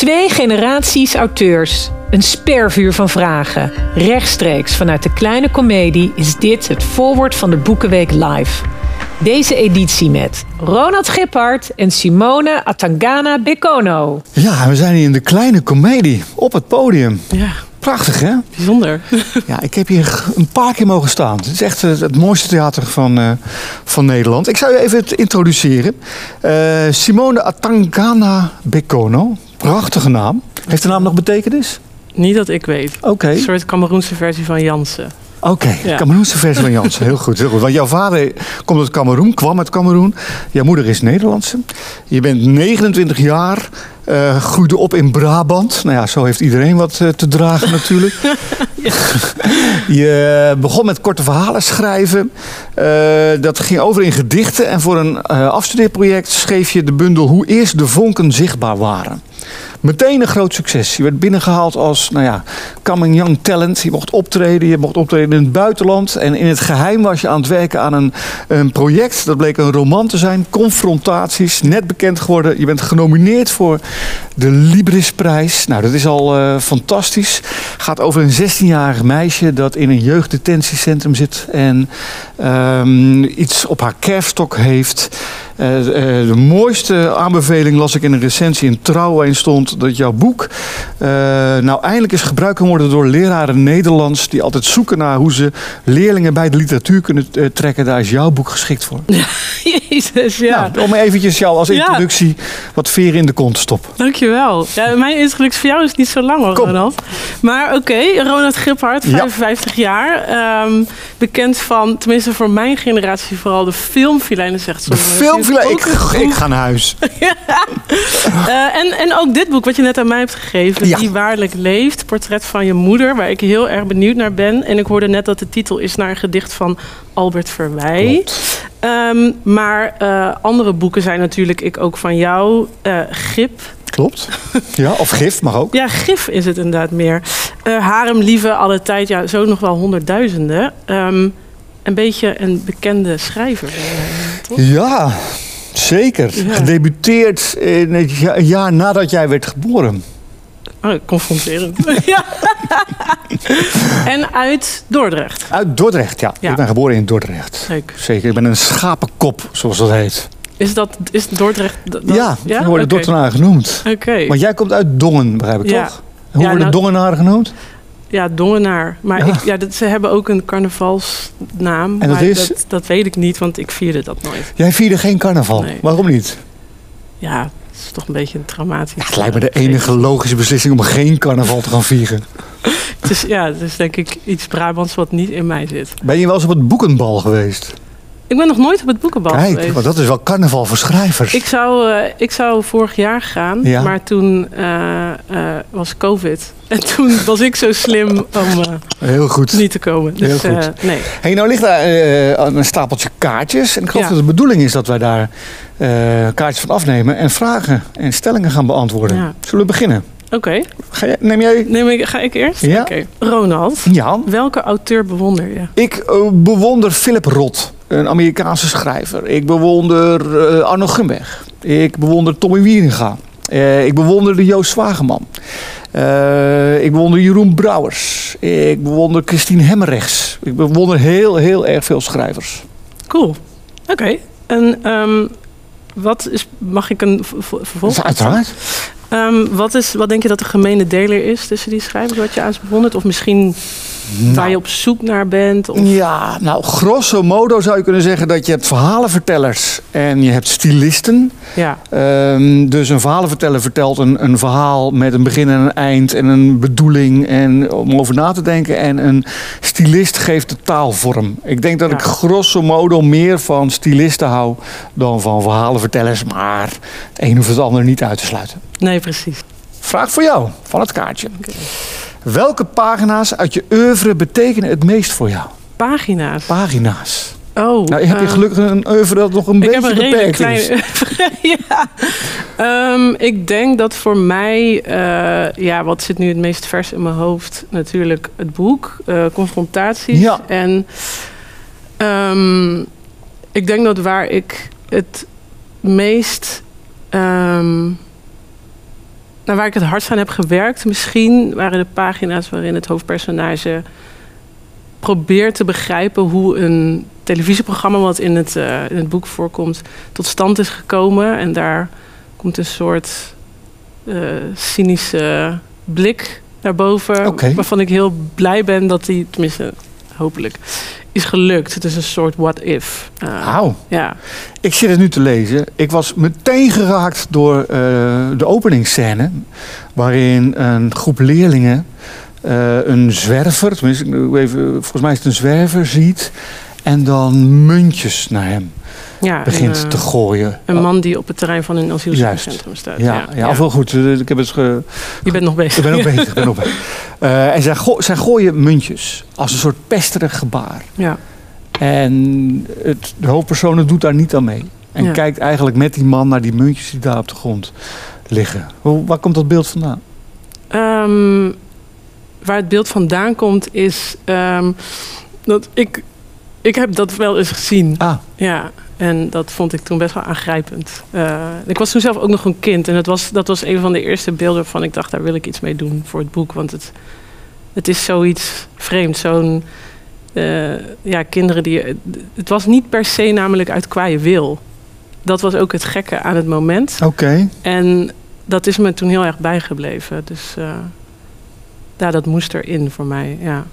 Twee generaties auteurs. Een spervuur van vragen. Rechtstreeks vanuit de kleine komedie is dit het voorwoord van de Boekenweek Live. Deze editie met Ronald Gippard en Simone Atangana Bekono. Ja, we zijn hier in de kleine komedie op het podium. Ja, Prachtig, hè? bijzonder. Ja, ik heb hier een paar keer mogen staan. Het is echt het, het mooiste theater van, eh, van Nederland. Ik zou je even het introduceren. Eh, Simone Atangana Bekono. Prachtige naam. Heeft de naam nog betekenis? Niet dat ik weet. Oké. Een soort Cameroense versie van Jansen. Oké, Ja. Cameroense versie van Jansen. Heel goed, heel goed. Want jouw vader komt uit Cameroen, kwam uit Cameroen. Jouw moeder is Nederlandse. Je bent 29 jaar, eh, groeide op in Brabant. Nou ja, zo heeft iedereen wat eh, te dragen natuurlijk. Je begon met korte verhalen schrijven. Eh, dat ging over in gedichten. En voor een afstudeerproject schreef je de bundel Hoe eerst de vonken zichtbaar waren. Meteen een groot succes. Je werd binnengehaald als nou ja, coming young talent. Je mocht optreden. Je mocht optreden in het buitenland. En in het geheim was je aan het werken aan een, een project. Dat bleek een roman te zijn. Confrontaties. Net bekend geworden. Je bent genomineerd voor de Librisprijs. Nou, dat is al eh, fantastisch. Gaat over een 16-jarig meisje dat in een jeugddetentiecentrum zit. En ehm, iets op haar kerfstok heeft. Eh, eh, de mooiste aanbeveling las ik in een recensie in Trouw waarin stond dat jouw boek eh, nou eindelijk eens gebruikt kan worden door leraren Nederlands die altijd zoeken naar hoe ze leerlingen bij de literatuur kunnen trekken. Daar is jouw boek geschikt voor. Jezus, ja. Nou, om eventjes jou als Ja. introductie wat veren in de kont te stoppen. Dankjewel. Ja, mijn introductie voor jou is niet zo lang hoor, Kom. Ronald. Maar oké, Ronald Giphart, Ja. 55 jaar. Ehm, bekend van, tenminste voor mijn generatie vooral, de filmfilijnen zegt De ik, ik ga naar huis. Eh, en, en ook dit boek wat je net aan mij hebt gegeven, Ja. Die Waarlijk Leeft, Portret van je moeder, waar ik heel erg benieuwd naar ben. En ik hoorde net dat de titel is naar een gedicht van Albert Verwij. Ehm, maar eh, andere boeken zijn natuurlijk, ik ook van jou, eh, Gip. Klopt. Ja, of gif mag ook. Ja, Gif is het inderdaad meer. Eh Harem, Lieve, Alle Tijd, ja, zo nog wel honderdduizenden. Ehm, een beetje een bekende schrijver. toch? Ja, zeker. Ja. Gedebuteerd in het een jaar nadat jij werd geboren. Oh, confronterend. ja. en uit Dordrecht. Uit Dordrecht, ja. Ja. Ik ben geboren in Dordrecht. Leuk. Zeker, ik ben een schapenkop, zoals dat heet. Is dat is Dordrecht? dat- ja, ja? worden. Dordtenaren genoemd. Oké. Maar jij komt uit Dongen, begrijp ik Ja. toch? Hoe Ja, worden nou- Dongenaren genoemd? Ja, Dongenaar. Maar Ja. Ik, ja, dat, ze hebben ook een carnavalsnaam. En dat maar is? Dat, dat weet ik niet, want ik vierde dat nooit. Jij vierde geen carnaval. Nee. Waarom niet? Ja, het is toch een beetje een traumatisch. Ja, het lijkt me de enige logische beslissing om geen carnaval te gaan vieren. Het is, ja, het is denk ik iets Brabants wat niet in mij zit. Ben je wel eens op het boekenbal geweest? Ik ben nog nooit op het boekenbal Kijk, geweest. want dat is wel carnaval voor schrijvers. Ik zou, eh, ik zou vorig jaar gaan, Ja. maar toen eh, eh, was COVID. En toen was ik zo slim om Heel goed. niet te komen. Dus Heel goed. nee. Hey, nou ligt daar een stapeltje kaartjes. En ik geloof Ja. dat de bedoeling is dat wij daar kaartjes van afnemen en vragen en stellingen gaan beantwoorden. Ja. Zullen we beginnen? Oké, jij, neem jij? Neem ik, ga ik eerst? Ja. Ronald, Ja. welke auteur bewonder je? Ik bewonder Philip Roth, een Amerikaanse schrijver. Ik bewonder eh, Arno Gunberg. Ik bewonder Tommy Wieringa. Eh, ik bewonder Joost Zwageman. Eh, ik bewonder Jeroen Brouwers. Ik bewonder Christine Hemmerrechts. Ik bewonder heel, heel erg veel schrijvers. Cool. Oké. En ehm, wat is, mag ik een vervolg? Uiteraard. Ehm, wat, is, wat denk je dat de gemene deler is tussen die schrijvers wat je aan ze bewondert? Of misschien waar je op zoek naar bent? Of... Ja, nou, grosso modo zou je kunnen zeggen dat je hebt verhalenvertellers en je hebt stylisten. Ja. Ehm, dus een verhalenverteller vertelt een, een verhaal met een begin en een eind en een bedoeling en om over na te denken. En een stylist geeft de taalvorm. Ik denk dat Ja. ik grosso modo meer van stylisten hou dan van verhalenvertellers, maar het een hoeft het ander niet uit te sluiten. Nee, precies. Vraag voor jou van het kaartje. Welke pagina's uit je oeuvre betekenen het meest voor jou? Pagina's. Pagina's. Oh. Nou, heb je eh, gelukkig een oeuvre dat nog een Ik beetje heb een beperkt is? ja. Ehm, ik denk dat voor mij, eh, ja, wat zit nu het meest vers in mijn hoofd? Natuurlijk het boek, eh, Confrontaties. Ja. En ehm, ik denk dat waar ik het meest. ehm, nou, waar ik het hardst aan heb gewerkt, misschien waren de pagina's waarin het hoofdpersonage probeert te begrijpen hoe een televisieprogramma, wat in het, uh, in het boek voorkomt, tot stand is gekomen. En daar komt een soort uh, cynische blik naar boven. Waarvan ik heel blij ben dat die, tenminste hopelijk, is gelukt. Het is een soort what if. Uh, Wauw. ja. Ik zit het nu te lezen. Ik was meteen geraakt door eh, de openingsscène. Waarin een groep leerlingen eh, een zwerver, tenminste, even, volgens mij is het een zwerver, ziet. En dan muntjes naar hem ja, begint te gooien. Een man die op het terrein van een asielzoekerscentrum staat. Ja, ja, ja, wel goed. eh, Ik heb het ge... Je bent nog bezig. Ik ben ook bezig. Ik ben ook bezig. Eh, en zij, go- zij gooien muntjes als een soort pesterig gebaar. Ja. En het, de hoofdpersoon doet daar niet aan mee. En Ja. kijkt eigenlijk met die man naar die muntjes die daar op de grond liggen. Hoe, waar komt dat beeld vandaan? Ehm, waar het beeld vandaan komt is ehm, dat ik, ik heb dat wel eens gezien. Ah, Ja, en dat vond ik toen best wel aangrijpend. Eh, ik was toen zelf ook nog een kind en het was, dat was een van de eerste beelden waarvan ik dacht, daar wil ik iets mee doen voor het boek. Want het, het is zoiets vreemds, zo'n... eh, ja, kinderen die... Het was niet per se namelijk uit kwaaie wil. Dat was ook het gekke aan het moment. oké. En dat is me toen heel erg bijgebleven. Dus ja, dat moest erin voor mij. Ja.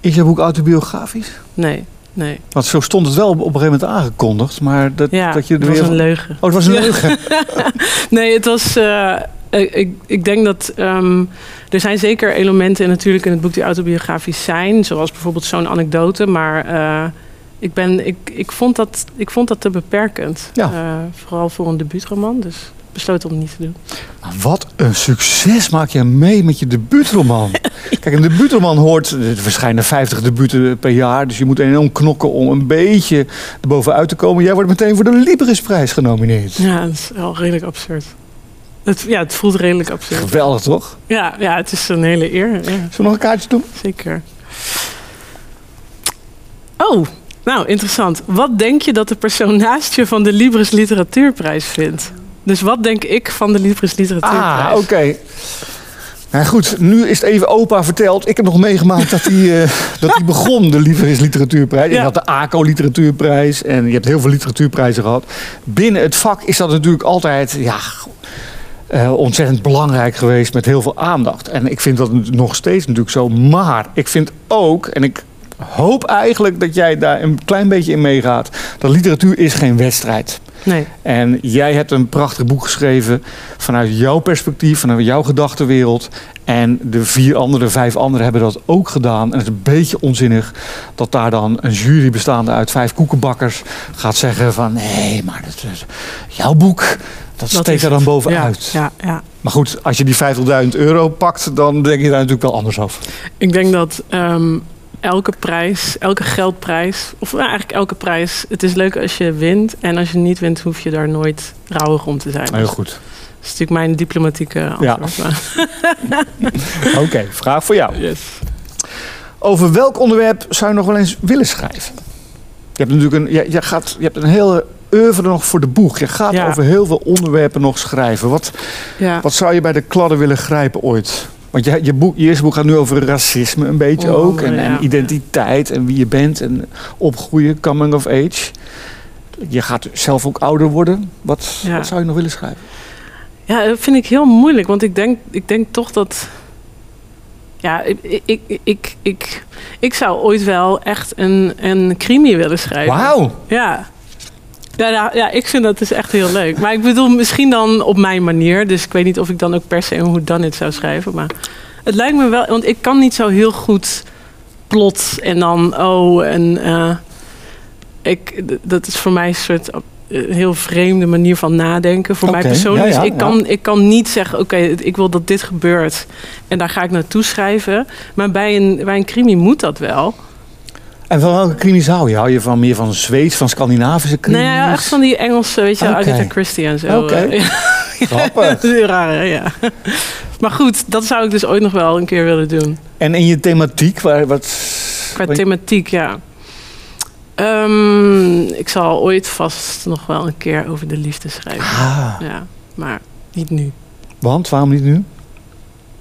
Is je boek autobiografisch? Nee, nee. Want zo stond het wel op, op een gegeven moment aangekondigd. Maar dat, Ja, dat je het was weer... een leugen. Oh, het was een leugen. Nee, het was. eh, ik, ik, denk dat ehm, er zijn zeker elementen natuurlijk in het boek die autobiografisch zijn, zoals bijvoorbeeld zo'n anekdote. Maar eh, ik, ben, ik, ik, vond dat, ik vond dat te beperkend. Ja. Eh, vooral voor een debuutroman. Dus besloot om het niet te doen. Wat een succes maak je mee met je debuutroman. Kijk, een debuutroman hoort... Er verschijnen 50 debuten per jaar. Dus je moet enorm knokken om een beetje erbovenuit te komen. Jij wordt meteen voor de Librisprijs genomineerd. Ja, dat is wel redelijk absurd. Het, ja, het voelt redelijk absurd. Geweldig, toch? Ja, ja, het is een hele eer. Ja, Zullen we nog een kaartje doen? zeker. Oh, nou, interessant. Wat denk je dat de persoon naast je van de Libris Literatuurprijs vindt? Dus wat denk ik van de Libris Literatuurprijs? Ah, oké. Nou goed, nu is het even opa verteld. Ik heb nog meegemaakt dat hij, eh, dat hij begon, de Lieveris Literatuurprijs. Je had de ACO Literatuurprijs en je hebt heel veel literatuurprijzen gehad. Binnen het vak is dat natuurlijk altijd ja, eh, ontzettend belangrijk geweest met heel veel aandacht. En ik vind dat nog steeds natuurlijk zo. Maar ik vind ook, en ik hoop eigenlijk dat jij daar een klein beetje in meegaat, dat literatuur is geen wedstrijd. Nee, En jij hebt een prachtig boek geschreven vanuit jouw perspectief, vanuit jouw gedachtenwereld. En de vier andere, vijf anderen hebben dat ook gedaan. En het is een beetje onzinnig dat daar dan een jury bestaande uit vijf koekenbakkers gaat zeggen van nee, maar dat is jouw boek. Dat, dat steekt er dan bovenuit. Ja, ja, ja. Maar goed, als je die 50.000 euro pakt, dan denk je daar natuurlijk wel anders over. Ik denk dat ehm, elke prijs, elke geldprijs, of nou, eigenlijk elke prijs, het is leuk als je wint. En als je niet wint, hoef je daar nooit rouwig om te zijn. Heel Dus goed. Dat is natuurlijk mijn diplomatieke Ja. antwoord. Oké, vraag voor jou. Yes. Over welk onderwerp zou je nog wel eens willen schrijven? Je hebt natuurlijk een, je, je gaat, je hebt een hele oeuvre nog voor de boeg. Je gaat Ja. over heel veel onderwerpen nog schrijven. Wat, Ja. wat zou je bij de kladden willen grijpen ooit? Want je, je, boek, je eerste boek gaat nu over racisme een beetje ook. En, ja. en identiteit en wie je bent en opgroeien, coming of age. Je gaat zelf ook ouder worden. Wat, Ja. wat zou je nog willen schrijven? Ja, dat vind ik heel moeilijk. Want ik denk, ik denk toch dat. Ja, ik, ik, ik, ik, ik, ik zou ooit wel echt een, een crimi willen schrijven. Wauw! Ja. Ja, ja, ja, ik vind dat dus echt heel leuk. Maar ik bedoel, misschien dan op mijn manier. Dus ik weet niet of ik dan ook per se een hoe dan het zou schrijven. Maar het lijkt me wel, want ik kan niet zo heel goed plot en dan oh en eh, ik, dat is voor mij een soort eh, heel vreemde manier van nadenken voor mij persoonlijk. ja, ja, dus ik kan, ik kan niet zeggen, oké, ik wil dat dit gebeurt en daar ga ik naartoe schrijven. Maar bij een, bij een crimi moet dat wel. En van welke crimies hou je? Hou je van meer van Zweeds, van Scandinavische crimies? Nee, ja, echt van die Engelse, weet je, Oké. Agatha Christie en zo. Oké. eh, ja. Grappig. Dat is heel raar, hè? ja. Maar goed, dat zou ik dus ooit nog wel een keer willen doen. En in je thematiek, waar, wat... Qua thematiek, ja. Ehm, ik zal ooit vast nog wel een keer over de liefde schrijven. Ah, Ja, maar niet nu. Want, waarom niet nu?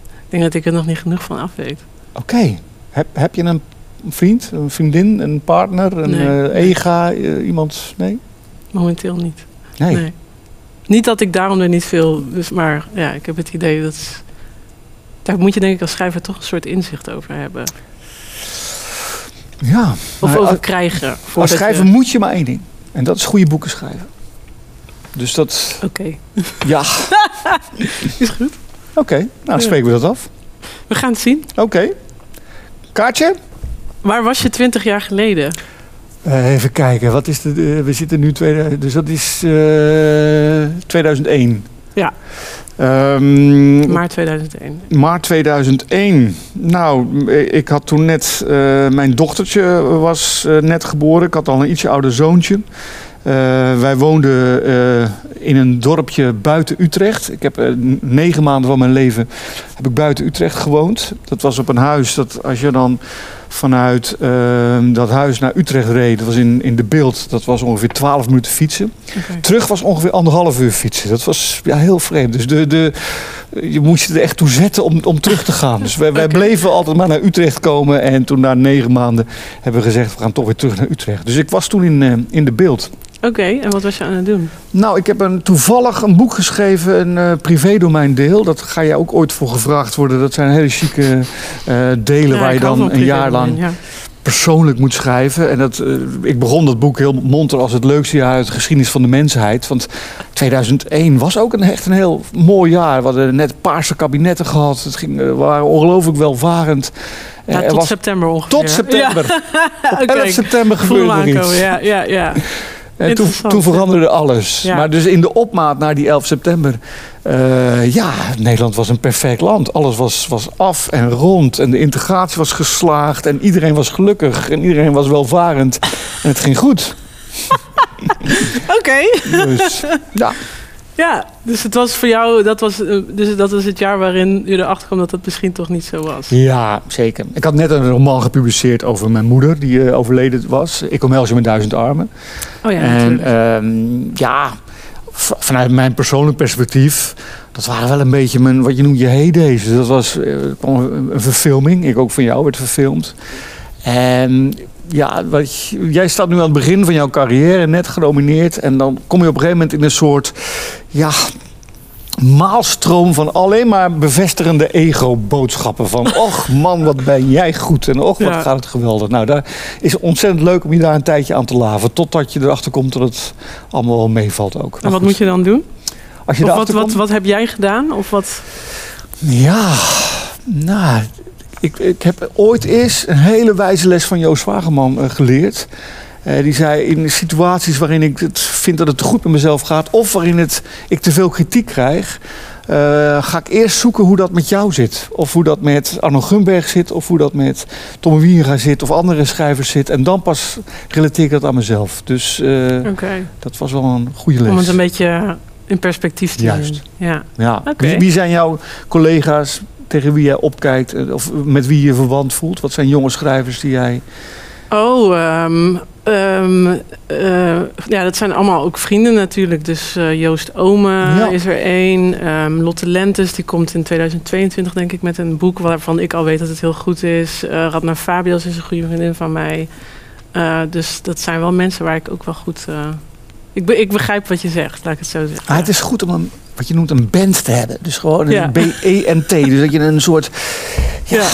Ik denk dat ik er nog niet genoeg van af weet. Oké. Heb, heb je een vriend, een vriendin, een partner, een Nee. eh, ega, eh, iemand? Nee? Momenteel niet. Nee. Nee. Niet dat ik daarom er niet veel... Dus, maar ja, ik heb het idee dat... Daar moet je denk ik als schrijver toch een soort inzicht over hebben. Ja. Of over als- krijgen. Als schrijver je- moet je maar één ding. En dat is goede boeken schrijven. Dus dat, Oké, ja, is goed. oké. Nou, dan Ja. spreken we dat af. We gaan het zien. Oké. Kaartje? Waar was je twintig jaar geleden? Eh, even kijken, wat is de, eh, we zitten nu, tweede, dus dat is eh 2001. Ja. Ehm, Maart 2001. Maart 2001. Nou, ik had toen net... eh, mijn dochtertje was eh, net geboren. Ik had al een ietsje ouder zoontje. Eh, wij woonden eh, in een dorpje buiten Utrecht. Ik heb eh, negen maanden van mijn leven heb ik buiten Utrecht gewoond. Dat was op een huis dat als je dan vanuit eh, dat huis naar Utrecht reed... dat was in, in de beeld, dat was ongeveer 12 minuten fietsen. Terug was ongeveer anderhalf uur fietsen. Dat was ja, heel vreemd. Dus de, de, je moest je er echt toe zetten om, om terug te gaan. Dus wij, bleven altijd maar naar Utrecht komen. En toen na negen maanden hebben we gezegd, we gaan toch weer terug naar Utrecht. Dus ik was toen in, eh, in de beeld. Oké, en wat was je aan het doen? Nou, ik heb een, toevallig een boek geschreven, een eh privédomeindeel. Dat ga je ook ooit voor gevraagd worden. Dat zijn hele chique eh, delen Ja, waar je dan een jaar lang persoonlijk moet schrijven. En dat, eh, ik begon dat boek heel monter als het leukste jaar uit de geschiedenis van de mensheid. Want 2001 was ook een, echt een heel mooi jaar. We hadden net paarse kabinetten gehad. Het ging, eh, we waren ongelooflijk welvarend. Ja, tot was, september ongeveer. tot september. Ja, Op 11 september gebeurde er iets. Ja, ja, ja. En toen, veranderde alles. Ja. Maar dus in de opmaat naar die 11 september. Eh, ja, Nederland was een perfect land. Alles was, was af en rond. En de integratie was geslaagd. En iedereen was gelukkig. En iedereen was welvarend. En het ging goed. Oké. Dus ja, Ja, dus het was voor jou, dat was, eh, dus dat was het jaar waarin je erachter kwam dat het misschien toch niet zo was. ja, zeker. Ik had net een roman gepubliceerd over mijn moeder. Die eh, overleden was. Ik omhels je met duizend armen. Oh ja, en ehm, ja, vanuit mijn persoonlijk perspectief, dat waren wel een beetje mijn, wat je noemt je heydays. Dat was eh, een, verfilming. Ik ook van jou werd verfilmd. En ja, wat, jij staat nu aan het begin van jouw carrière, net genomineerd. En dan kom je op een gegeven moment in een soort, ja, maalstroom van alleen maar bevestigende ego-boodschappen. Van, och man, wat ben jij goed. En och, wat Ja. gaat het geweldig. Nou, daar is ontzettend leuk om je daar een tijdje aan te laven. Totdat je erachter komt dat het allemaal wel meevalt ook. en wat moet je dan doen? Als je Of wat, wat, wat heb jij gedaan? Of wat? Ja, nou, ik, ik heb ooit eens een hele wijze les van Joost Wageman eh, geleerd. Eh, die zei in situaties waarin ik het vind dat het te goed met mezelf gaat... of waarin het, ik te veel kritiek krijg... eh, ga ik eerst zoeken hoe dat met jou zit. Of hoe dat met Arno Gunberg zit. Of hoe dat met Tom Wieringa zit. Of andere schrijvers zit. En dan pas relateer ik dat aan mezelf. Dus eh, dat was wel een goede les. Om het een beetje in perspectief te Juist. Ja. Ja. Wie, wie zijn jouw collega's tegen wie jij opkijkt of met wie je verwant voelt? Wat zijn jonge schrijvers die jij. Oh, ehm, ehm, eh, ja, dat zijn allemaal ook vrienden natuurlijk. Dus eh, Joost Ome Ja. is er één. Ehm, Lotte Lentes, die komt in 2022 denk ik met een boek waarvan ik al weet dat het heel goed is. Eh Radna Fabias is een goede vriendin van mij. Dus dat zijn wel mensen waar ik ook wel goed... ik, be- ik begrijp wat je zegt, laat ik het zo zeggen. Ah, het is goed om een, wat je noemt een band te hebben. Dus gewoon Ja. een B-E-N-T. Dus dat je een soort ja, Ja.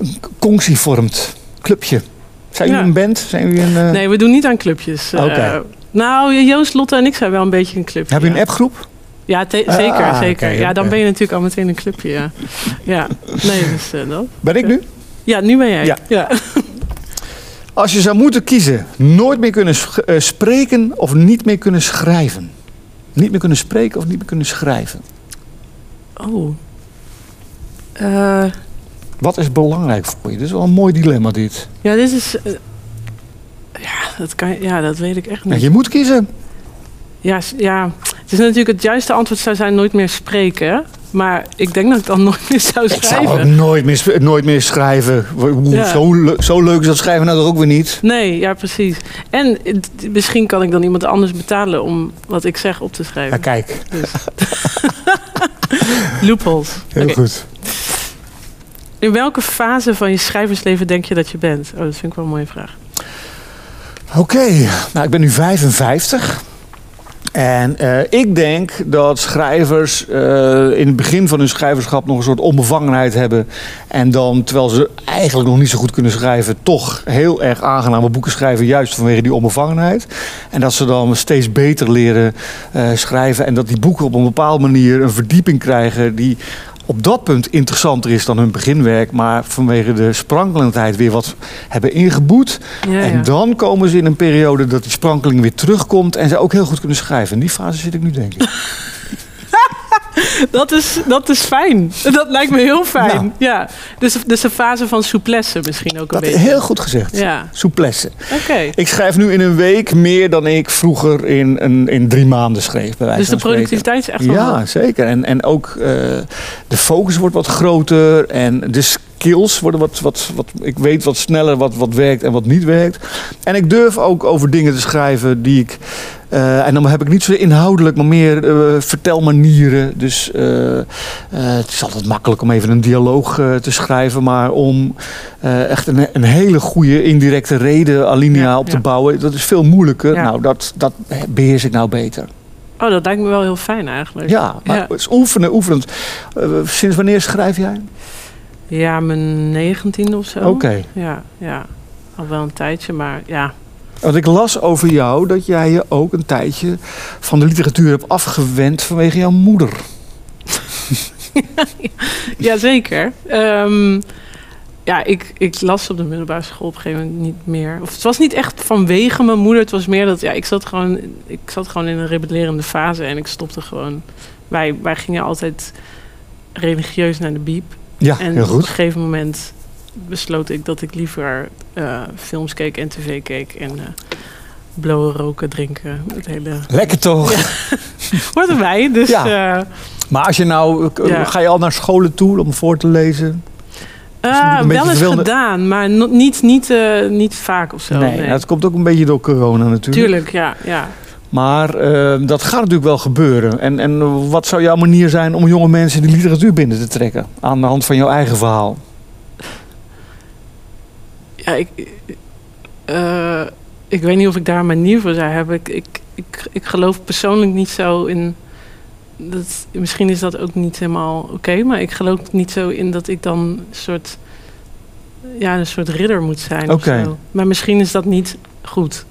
een conctie vormt. Clubje. Zijn jullie Ja. een band? Zijn jullie een, eh, Nee, we doen niet aan clubjes. Eh, nou, Joost, Lotte en ik zijn wel een beetje een clubje. Heb je een appgroep? Ja, Ah, zeker, zeker. oké, ja, dan ben je natuurlijk al meteen een clubje, ja. Ja, nee, dus eh, dat. Ben ik nu? Ja, nu ben jij. Ja. Ja. Als je zou moeten kiezen, nooit meer kunnen spreken of niet meer kunnen schrijven. Niet meer kunnen spreken of niet meer kunnen schrijven. Oh. Eh, Wat is belangrijk voor je? Dit is wel een mooi dilemma dit. ja, dit is... eh, ja, dat kan, ja, dat weet ik echt Ja, niet. je moet kiezen. Ja, ja, het is natuurlijk het juiste antwoord zou zijn nooit meer spreken. Maar ik denk dat ik dan nooit meer zou Ik zou ook schrijven. nooit meer, nooit meer schrijven. Ja. Zo, zo leuk is dat schrijven nou toch ook weer niet? Nee, ja, precies. En misschien kan ik dan iemand anders betalen om wat ik zeg op te Ja, schrijven. kijk. Dus. Loopholes. Heel goed. In welke fase van je schrijversleven denk je dat je bent? Oh, dat vind ik wel een mooie vraag. Oké, nou ik ben nu 55. En eh, ik denk dat schrijvers eh, in het begin van hun schrijverschap nog een soort onbevangenheid hebben. En dan, terwijl ze eigenlijk nog niet zo goed kunnen schrijven, toch heel erg aangename boeken schrijven, juist vanwege die onbevangenheid. En dat ze dan steeds beter leren eh, schrijven. En dat die boeken op een bepaalde manier een verdieping krijgen die op dat punt interessanter is dan hun beginwerk, maar vanwege de sprankelendheid weer wat hebben ingeboet. Ja, En ja. dan komen ze in een periode dat die sprankeling weer terugkomt en ze ook heel goed kunnen schrijven. In die fase zit ik nu, denk ik. Dat, is, dat is fijn. Dat lijkt me heel fijn. Nou. Ja. Dus, dus een fase van souplesse misschien ook een Dat is beetje. heel goed gezegd. Ja, Souplesse. oké. Ik schrijf nu in een week meer dan ik vroeger in, een, in drie maanden schreef. Bij wijze Dus de productiviteit is echt wel Ja, hoog. zeker. En, en ook eh, de focus wordt wat groter en de skills worden wat, wat, wat. Ik weet wat sneller wat, wat werkt en wat niet werkt. En ik durf ook over dingen te schrijven die ik. Eh, en dan heb ik niet zo inhoudelijk, maar meer eh, vertelmanieren. Dus eh, het is altijd makkelijk om even een dialoog te schrijven. Maar om echt een, een hele goede indirecte reden alinea Ja, op te ja. bouwen, dat is veel moeilijker. Ja. Nou, dat, dat beheers ik nou beter. Oh, dat lijkt me wel heel fijn eigenlijk. Ja, maar het is oefenen, oefenen. Sinds wanneer schrijf jij? Ja, mijn negentiende of zo. Oké. Ja, ja. Al wel een tijdje, maar ja. Want ik las over jou dat jij je ook een tijdje van de literatuur hebt afgewend vanwege jouw moeder. Jazeker. Ehm ja, ik, ik las op de middelbare school op een gegeven moment niet meer. Of het was niet echt vanwege mijn moeder. Het was meer dat ja, ik, zat gewoon, ik zat gewoon in een rebellerende fase en ik stopte gewoon. Wij, wij gingen altijd religieus naar de biep. Ja, En heel op een goed. gegeven moment besloot ik dat ik liever eh, films keek en tv keek. En blowen, roken, drinken. Het hele... Lekker toch? Hoort erbij, dus... Ja. eh, Maar als je nou, Ja. ga je al naar scholen toe om voor te lezen? Een wel eens gedaan, maar no- niet, niet, niet vaak of zo. nee, Nee, het komt ook een beetje door corona natuurlijk. Tuurlijk, ja. ja. Maar dat gaat natuurlijk wel gebeuren. En, en wat zou jouw manier zijn om jonge mensen de literatuur binnen te trekken? Aan de hand van jouw eigen verhaal. Ja ik, eh, ik weet niet of ik daar een manier voor zou hebben. Ik, ik, ik, ik geloof persoonlijk niet zo in... Dat, misschien is dat ook niet helemaal oké, maar ik geloof niet zo in dat ik dan een soort, ja, een soort ridder moet zijn. of zo. Maar misschien is dat niet goed.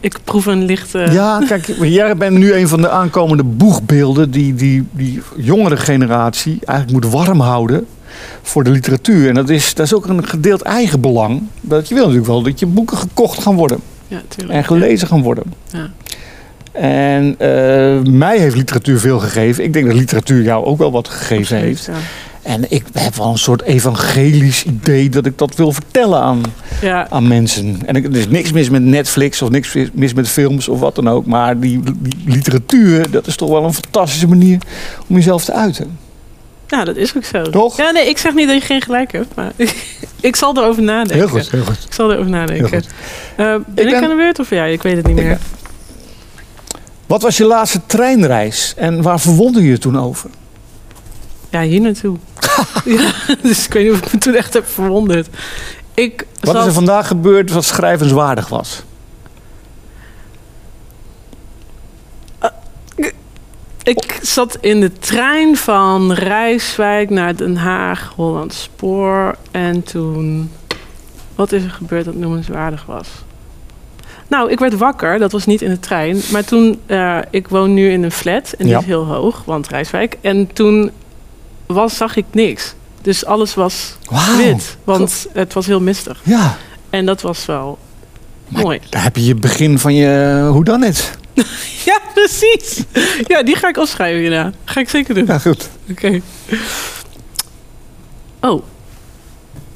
Ik proef een lichte. Ja, kijk, jij bent nu een van de aankomende boegbeelden die die, die jongere generatie eigenlijk moet warm houden voor de literatuur. En dat is, dat is ook een gedeeld eigenbelang. Dat je wil natuurlijk wel dat je boeken gekocht gaan worden Ja, tuurlijk. en gelezen gaan worden. Ja. En eh, mij heeft literatuur veel gegeven. Ik denk dat literatuur jou ook wel wat gegeven heeft. ja. En ik heb wel een soort evangelisch idee dat ik dat wil vertellen aan, Ja, aan mensen. En er is niks mis met Netflix of niks mis met films of wat dan ook. Maar die, die literatuur, dat is toch wel een fantastische manier om jezelf te uiten. Ja, dat is ook zo. Toch? Ja, nee, ik zeg niet dat je geen gelijk hebt, maar ik zal erover nadenken. heel goed. Ik zal erover nadenken. Heel goed. Eh, ben ik, aan de beurt of jij? Ik weet het niet Ik meer. Wat was je laatste treinreis en waar verwonder je je toen over? Ja, hier naartoe. ja, dus ik weet niet of ik me toen echt heb verwonderd. Ik Wat is er vandaag gebeurd wat schrijvenswaardig was? Ik zat in de trein van Rijswijk naar Den Haag, Holland Spoor. En toen... Wat is er gebeurd dat noemenswaardig was? Nou, ik werd wakker. Dat was niet in de trein. Maar toen... eh, ik woon nu in een flat. En die Ja. is heel hoog, want Rijswijk. En toen was, zag ik niks. Dus alles was wit. Want het was heel mistig. Ja, En dat was wel Maar- mooi. daar heb je je begin van je hoe dan het. Ja, precies. Ja, die ga ik opschrijven hierna. Ga ik zeker doen. Ja, goed. Oké. Oh.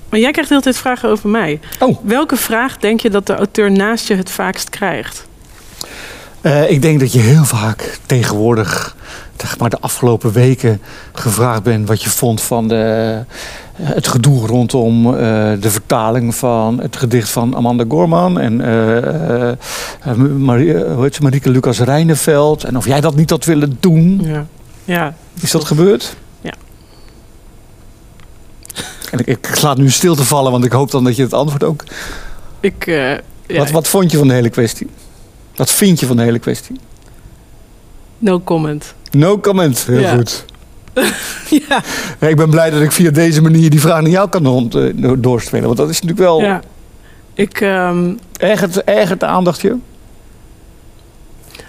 Maar jij krijgt de hele tijd vragen over mij. Oh. Welke vraag denk je dat de auteur naast je het vaakst krijgt? Eh, ik denk dat je heel vaak tegenwoordig, zeg maar de afgelopen weken, gevraagd bent wat je vond van de, eh, het gedoe rondom eh, de vertaling van het gedicht van Amanda Gorman en Marie, hoe heet ze, Marieke Lucas Rijneveld. En of jij dat niet had willen doen. Ja. Ja. Is dat gebeurd? Ja. En ik, ik laat nu stil te vallen, want ik hoop dan dat je het antwoord ook... Ik, ja, Wat, wat vond je van de hele kwestie? Wat vind je van de hele kwestie? No comment. No comment. Heel Ja. goed. ja. Ik ben blij dat ik via deze manier die vraag naar jou kan rond, eh, doorspelen. Want dat is natuurlijk wel ja. Ik, ehm, ergert, ergert de aandacht je.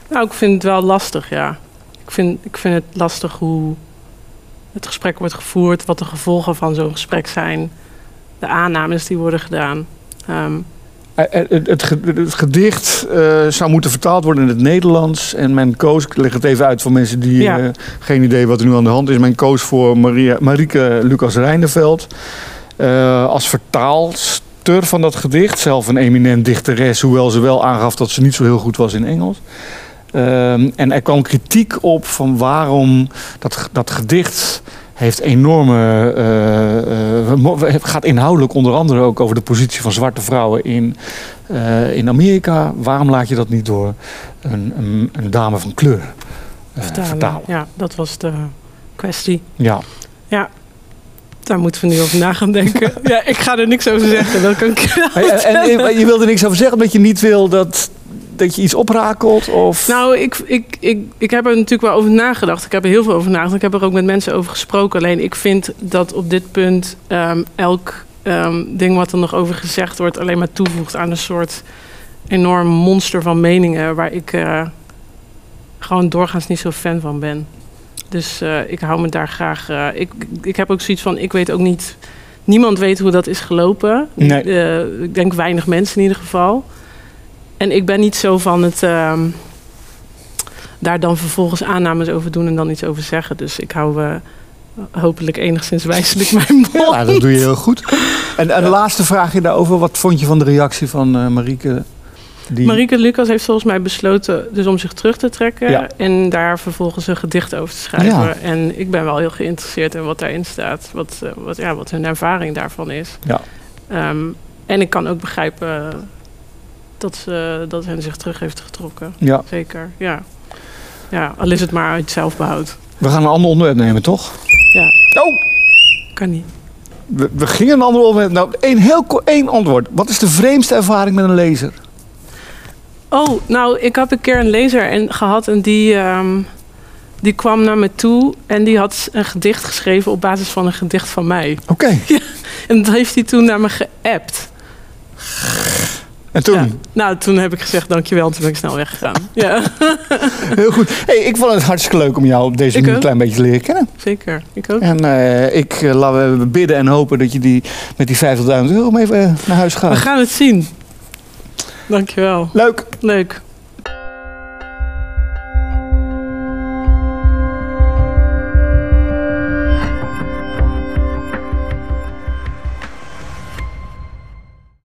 nou, ik vind het wel lastig, ja. Ik vind, ik vind het lastig hoe het gesprek wordt gevoerd, wat de gevolgen van zo'n gesprek zijn, de aannames die worden gedaan. Ehm, Eh, eh, Het, het, ge- het gedicht eh, zou moeten vertaald worden in het Nederlands. En men koos, ik leg het even uit voor mensen die Ja. eh, geen idee wat er nu aan de hand is. Men koos voor Maria, Marieke Lucas Reineveld eh, als vertaalster van dat gedicht. Zelf een eminent dichteres, hoewel ze wel aangaf dat ze niet zo heel goed was in Engels. Ehm, en er kwam kritiek op van waarom dat, dat gedicht heeft enorme. het gaat inhoudelijk onder andere ook over de positie van zwarte vrouwen in, eh, in Amerika. Waarom laat je dat niet door een, een, een dame van kleur vertalen. vertalen? Ja, dat was de kwestie. Ja. Daar moeten we nu over na gaan denken. ja, ik ga er niks over zeggen. Dat kan ik en je wilde niks over zeggen omdat je niet wil dat, dat je iets oprakelt? Of... Nou, ik, ik, ik, ik heb er natuurlijk wel over nagedacht. Ik heb er heel veel over nagedacht. Ik heb er ook met mensen over gesproken. Alleen ik vind dat op dit punt ehm, elk ehm, ding wat er nog over gezegd wordt... alleen maar toevoegt aan een soort enorm monster van meningen... waar ik eh, gewoon doorgaans niet zo fan van ben. Dus eh, ik hou me daar graag... eh, ik, ik heb ook zoiets van, ik weet ook niet... Niemand weet hoe dat is gelopen. Nee. Ik denk weinig mensen in ieder geval. En ik ben niet zo van het... ehm, daar dan vervolgens aannames over doen en dan iets over zeggen. Dus ik hou eh, hopelijk enigszins wijselijk mijn mond. Ja, dat doe je heel goed. En, en de laatste vraagje daarover. Wat vond je van de reactie van eh, Marieke? Die... Marieke Lucas heeft volgens mij besloten dus om zich terug te trekken... Ja. en daar vervolgens een gedicht over te schrijven. Ja. En ik ben wel heel geïnteresseerd in wat daarin staat. Wat, eh, wat, ja, wat hun ervaring daarvan is. Ja. Ehm, en ik kan ook begrijpen dat, ze, dat hen zich terug heeft getrokken. Ja. Zeker, ja. Ja, al is het maar uit zelfbehoud. We gaan een ander onderwerp nemen, toch? Ja. Oh, Kan niet. we, we gingen een ander onderwerp. Nou, één heel één antwoord. Wat is de vreemdste ervaring met een lezer? Oh, nou, ik heb een keer een lezer en, gehad en die, ehm, die kwam naar me toe en die had een gedicht geschreven op basis van een gedicht van mij. Oké. En dat heeft hij toen naar me geappt. En toen? Ja. Nou, toen heb ik gezegd dankjewel en toen ben ik snel weggegaan. ja, Heel goed. Hey, ik vond het hartstikke leuk om jou op deze Ik manier een klein beetje te leren kennen. zeker. Ik ook. En eh, ik eh, laten we bidden en hopen dat je die met die 50.000 euro mee eh, naar huis We gaat. gaan het zien. Dankjewel. Leuk. Leuk.